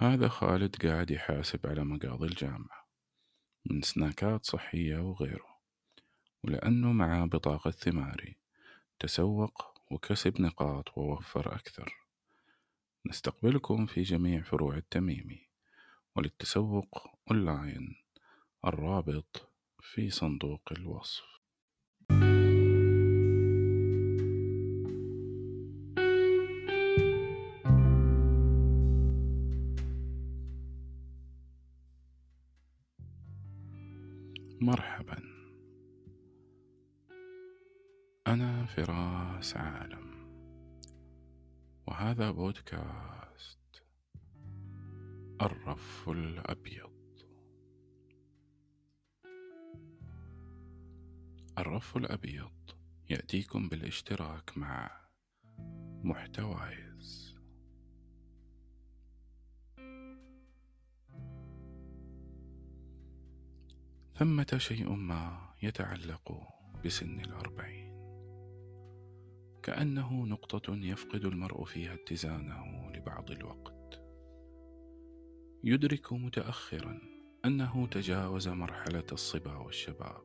هذا خالد قاعد يحاسب على مقاضي الجامعة من سناكات صحية وغيره. ولأنه معاه بطاقة ثماري تسوق وكسب نقاط ووفر أكثر. نستقبلكم في جميع فروع التميمي وللتسوق أونلاين الرابط في صندوق الوصف. مرحبا. أنا فراس عالم. وهذا بودكاست الرف الأبيض. الرف الأبيض يأتيكم بالاشتراك مع محتوايز. ثمة شيء ما يتعلق بسن الأربعين؟ كأنه نقطة يفقد المرء فيها اتزانه لبعض الوقت. يدرك متأخرا أنه تجاوز مرحلة الصبا والشباب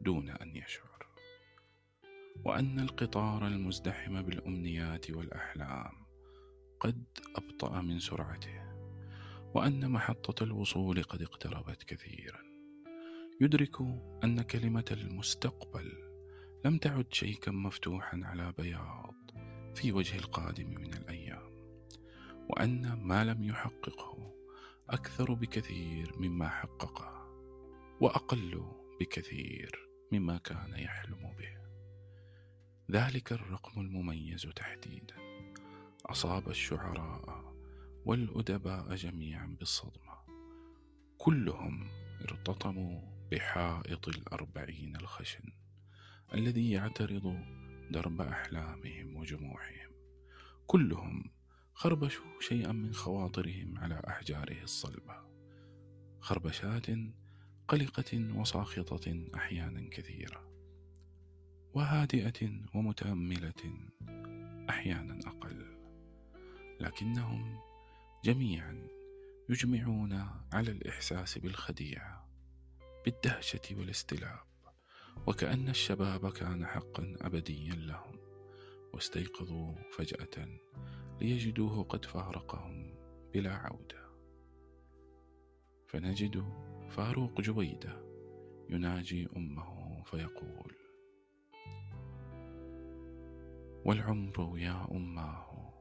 دون أن يشعر. وأن القطار المزدحم بالأمنيات والأحلام قد أبطأ من سرعته وأن محطة الوصول قد اقتربت كثيرا. يدرك أن كلمة المستقبل لم تعد شيكا مفتوحا على بياض في وجه القادم من الأيام وأن ما لم يحققه أكثر بكثير مما حققه وأقل بكثير مما كان يحلم به. ذلك الرقم المميز تحديدا. أصاب الشعراء والأدباء جميعا بالصدمة. كلهم ارتطموا بحائط الأربعين الخشن الذي يعترض درب أحلامهم وجموحهم كلهم خربشوا شيئا من خواطرهم على أحجاره الصلبة. خربشات قلقة وساخطة أحيانا كثيرة. وهادئة ومتأملة أحيانا أقل. لكنهم جميعا يجمعون على الإحساس بالخديعة. بالدهشة والاستلاب وكأن الشباب كان حقا أبديا لهم واستيقظوا فجأة ليجدوه قد فارقهم بلا عودة. فنجد فاروق جويدة يناجي أمه فيقول والعمر يا أماه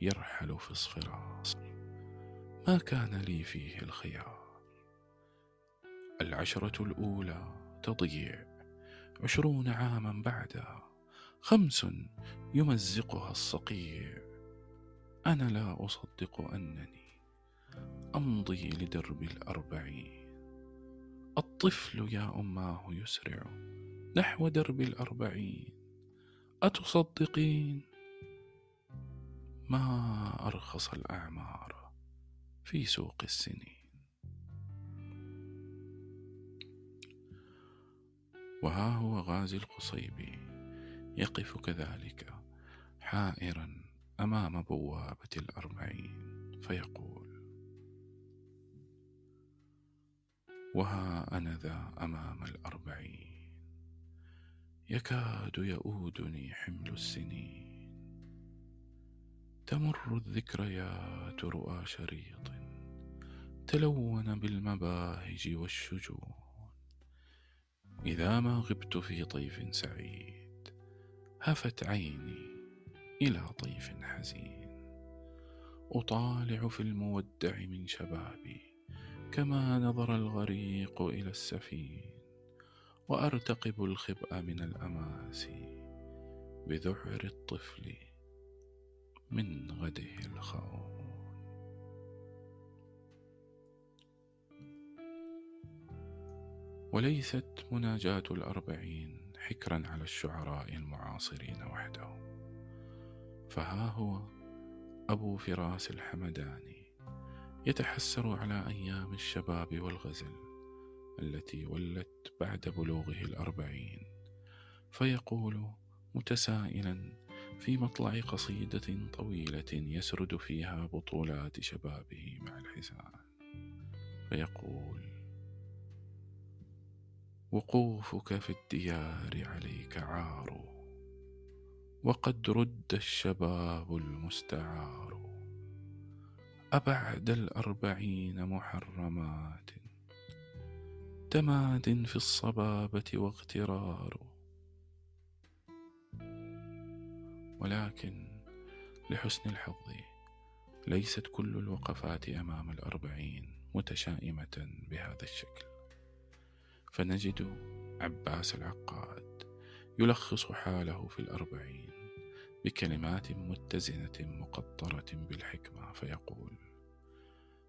يرحل في الصفراس ما كان لي فيه الخيار. العشرة الأولى تضيع عشرون عاما بعدها خمس يمزقها الصقيع. أنا لا أصدق أنني أمضي لدرب الأربعين. الطفل يا أماه يسرع نحو درب الأربعين. أتصدقين؟ ما أرخص الأعمار في سوق السنين. وها هو غازي القصيبي يقف كذلك حائرا أمام بوابة الأربعين فيقول وها أنا ذا أمام الأربعين يكاد يؤودني حمل السنين. تمر الذكريات رؤى شريط تلون بالمباهج والشجون. إذا ما غبت في طيف سعيد هفت عيني إلى طيف حزين. أطالع في المودع من شبابي كما نظر الغريق إلى السفين وأرتقب الخبأ من الأماسي بذعر الطفل من غده الخون وليست مناجاة الأربعين حكرا على الشعراء المعاصرين وحدهم فها هو أبو فراس الحمداني يتحسر على أيام الشباب والغزل التي ولت بعد بلوغه الأربعين فيقول متسائلا في مطلع قصيدة طويلة يسرد فيها بطولات شبابه مع الحسان فيقول وقوفك في الديار عليك عار. وقد رد الشباب المستعار. أبعد الأربعين محرمات. تماد في الصبابة واغترار. ولكن لحسن الحظ ليست كل الوقفات أمام الأربعين متشائمة بهذا الشكل. فنجد عباس العقاد يلخص حاله في الأربعين بكلمات متزنة مقطرة بالحكمة فيقول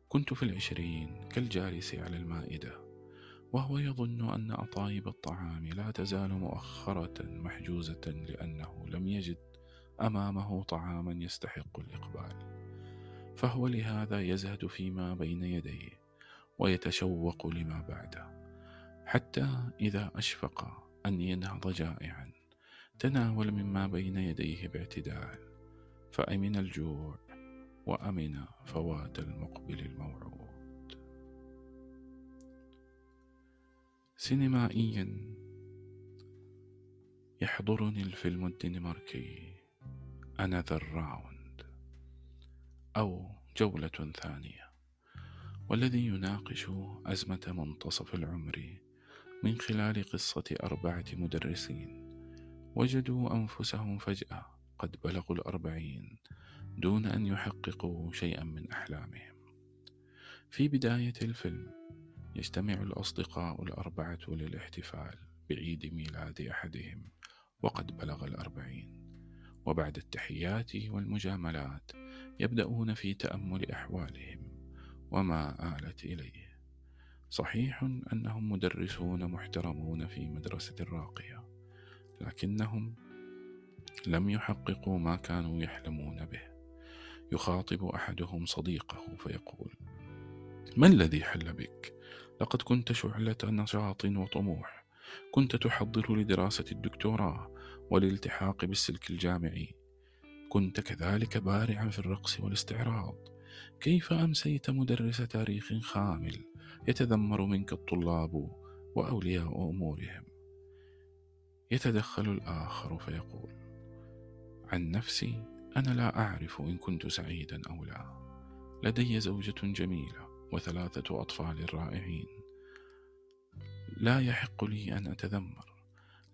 كنت في العشرين كالجالس على المائدة وهو يظن أن أطايب الطعام لا تزال مؤخرة محجوزة لأنه لم يجد أمامه طعاما يستحق الإقبال فهو لهذا يزهد فيما بين يديه ويتشوق لما بعده. حتى إذا أشفق أن ينهض جائعا تناول مما بين يديه باعتدال فأمن الجوع وأمن فوات المقبل الموعود. سينمائيا. يحضرني الفيلم الدنماركي Another Round أو جولة ثانية والذي يناقش أزمة منتصف العمر من خلال قصة أربعة مدرسين وجدوا أنفسهم فجأة قد بلغوا الأربعين دون أن يحققوا شيئا من أحلامهم. في بداية الفيلم يجتمع الأصدقاء الأربعة للاحتفال بعيد ميلاد أحدهم وقد بلغ الأربعين. وبعد التحيات والمجاملات يبدأون في تأمل أحوالهم وما آلت إليه صحيح أنهم مدرسون محترمون في مدرسة راقية لكنهم لم يحققوا ما كانوا يحلمون به. يخاطب أحدهم صديقه فيقول ما الذي حل بك؟ لقد كنت شعلة نشاط وطموح. كنت تحضر لدراسة الدكتوراه والالتحاق بالسلك الجامعي. كنت كذلك بارعا في الرقص والاستعراض. كيف أمسيت مدرس تاريخ خامل؟ يتذمر منك الطلاب وأولياء أمورهم. يتدخل الآخر فيقول عن نفسي أنا لا أعرف إن كنت سعيدا أو لا. لدي زوجة جميلة وثلاثة أطفال رائعين. لا يحق لي أن أتذمر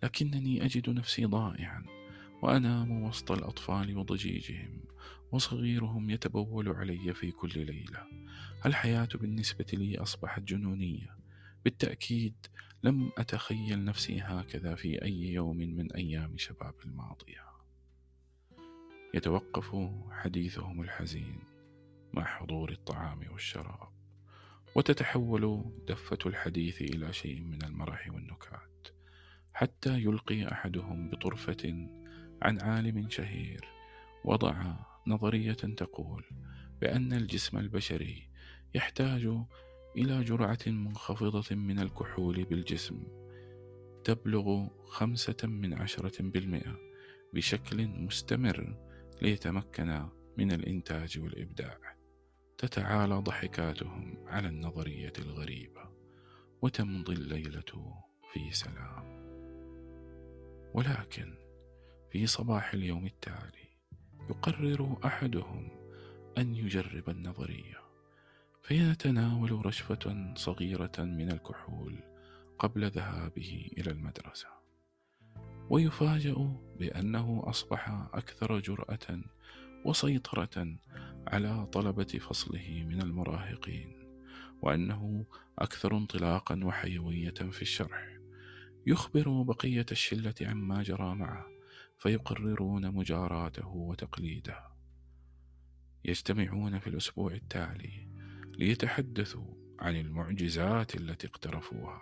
لكنني أجد نفسي ضائعا وأنام وسط الأطفال وضجيجهم وصغيرهم يتبول علي في كل ليلة. الحياة بالنسبة لي أصبحت جنونية. بالتأكيد لم أتخيل نفسي هكذا في أي يوم من أيام شباب الماضية. يتوقف حديثهم الحزين مع حضور الطعام والشراب وتتحول دفة الحديث إلى شيء من المرح والنكات حتى يلقي أحدهم بطرفة عن عالم شهير وضع نظرية تقول بأن الجسم البشري يحتاج إلى جرعة منخفضة من الكحول بالجسم تبلغ خمسة من عشرة بالمئة بشكل مستمر ليتمكن من الإنتاج والإبداع. تتعالى ضحكاتهم على النظرية الغريبة وتمضي الليلة في سلام. ولكن في صباح اليوم التالي يقرر أحدهم أن يجرب النظرية. فيتناول رشفة صغيرة من الكحول قبل ذهابه إلى المدرسة. ويفاجأ بأنه أصبح أكثر جرأة وسيطرة على طلبة فصله من المراهقين وأنه أكثر انطلاقا وحيوية في الشرح. يخبر بقية الشلة عما جرى معه. فيقررون مجاراته وتقليده. يجتمعون في الأسبوع التالي ليتحدثوا عن المعجزات التي اقترفوها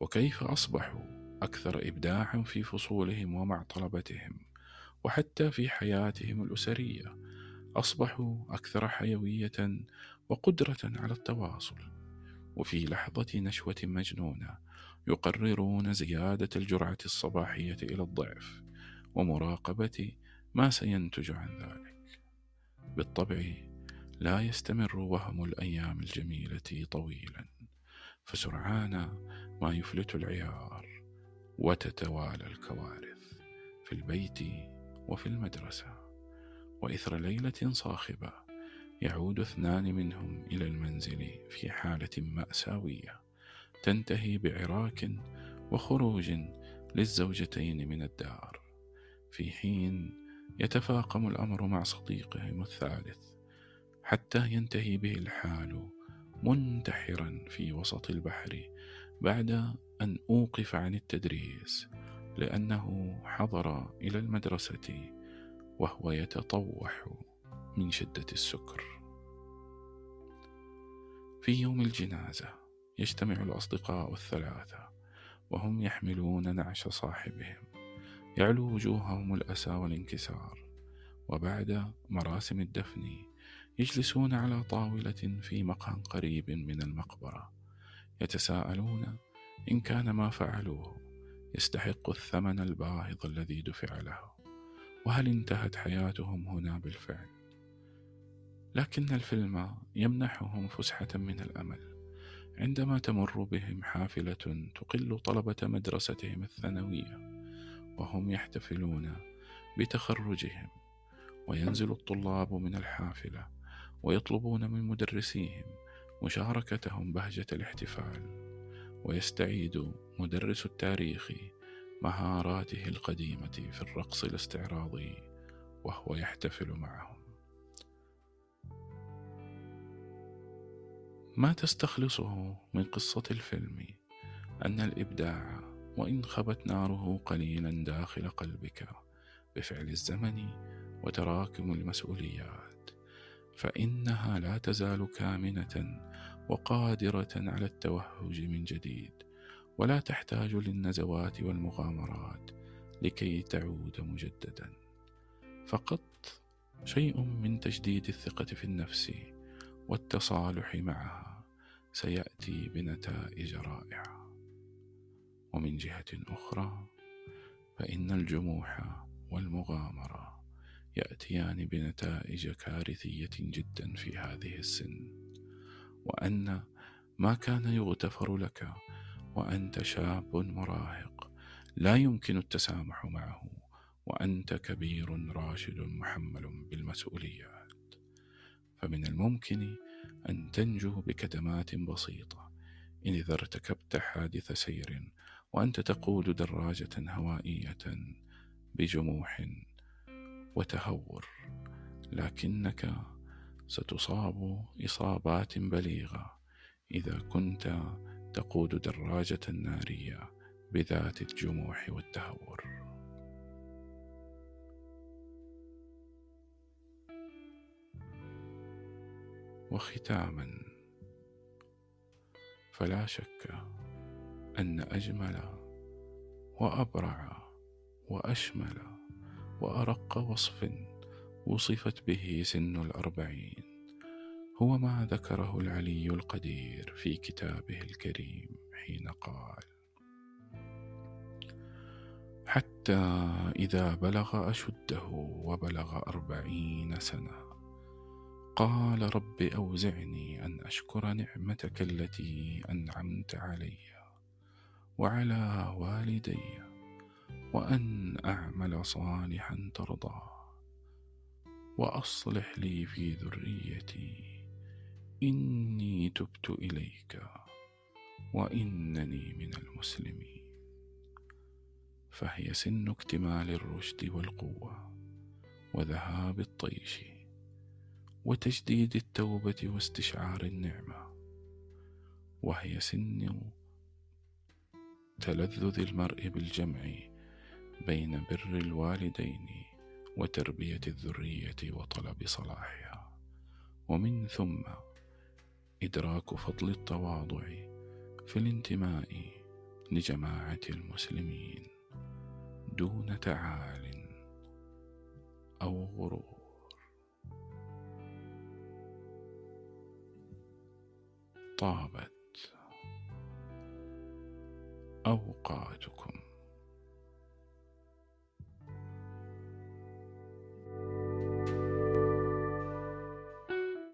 وكيف أصبحوا أكثر إبداعا في فصولهم ومع طلبتهم وحتى في حياتهم الأسرية. أصبحوا أكثر حيوية وقدرة على التواصل. وفي لحظة نشوة مجنونة يقررون زيادة الجرعة الصباحية إلى الضعف ومراقبة ما سينتج عن ذلك. بالطبع لا يستمر وهم الأيام الجميلة طويلا فسرعان ما يفلت العيار وتتوالى الكوارث في البيت وفي المدرسة. وإثر ليلة صاخبة يعود اثنان منهم إلى المنزل في حالة مأساوية تنتهي بعراك وخروج للزوجتين من الدار. في حين يتفاقم الأمر مع صديقهم الثالث حتى ينتهي به الحال منتحرا في وسط البحر بعد أن أوقف عن التدريس لأنه حضر إلى المدرسة وهو يتطوح من شدة السكر. في يوم الجنازة يجتمع الأصدقاء الثلاثة وهم يحملون نعش صاحبهم يعلو وجوههم الأسى والانكسار. وبعد مراسم الدفن يجلسون على طاولة في مقهى قريب من المقبرة. يتساءلون إن كان ما فعلوه. يستحق الثمن الباهظ الذي دفع له. وهل انتهت حياتهم هنا بالفعل؟ لكن الفيلم يمنحهم فسحة من الأمل. عندما تمر بهم حافلة تقل طلبة مدرستهم الثانوية. وهم يحتفلون بتخرجهم وينزل الطلاب من الحافلة ويطلبون من مدرسيهم مشاركتهم بهجة الاحتفال ويستعيد مدرس التاريخ مهاراته القديمة في الرقص الاستعراضي وهو يحتفل معهم. ما تستخلصه من قصة الفيلم أن الإبداع وإن خبت ناره قليلا داخل قلبك بفعل الزمن وتراكم المسؤوليات فإنها لا تزال كامنة وقادرة على التوهج من جديد ولا تحتاج للنزوات والمغامرات لكي تعود مجددا. فقط شيء من تجديد الثقة في النفس والتصالح معها سيأتي بنتائج رائعة. ومن جهة أخرى فإن الجموح والمغامرة يأتيان بنتائج كارثية جدا في هذه السن وأن ما كان يغتفر لك وأنت شاب مراهق لا يمكن التسامح معه وأنت كبير راشد محمل بالمسؤوليات. فمن الممكن أن تنجو بكدمات بسيطة إن إذا ارتكبت حادث سير وأنت تقود دراجة هوائية بجموح وتهور لكنك ستصاب إصابات بليغة إذا كنت تقود دراجة نارية بذات الجموح والتهور. وختاما فلا شك أن أجمل وأبرع وأشمل وأرق وصف وصفت به سن الأربعين. هو ما ذكره العلي القدير في كتابه الكريم حين قال حتى إذا بلغ أشده وبلغ أربعين سنة قال رب أوزعني أن أشكر نعمتك التي أنعمت علي وعلى والدي وأن أعمل صالحا ترضاه وأصلح لي في ذريتي. إني تبت إليك وإنني من المسلمين. فهي سن اكتمال الرشد والقوة وذهاب الطيش وتجديد التوبة واستشعار النعمة. وهي سن تلذذ المرء بالجمع بين بر الوالدين وتربية الذرية وطلب صلاحها. ومن ثم إدراك فضل التواضع في الانتماء لجماعة المسلمين دون تعال أو غرور. طابت أوقاتكم.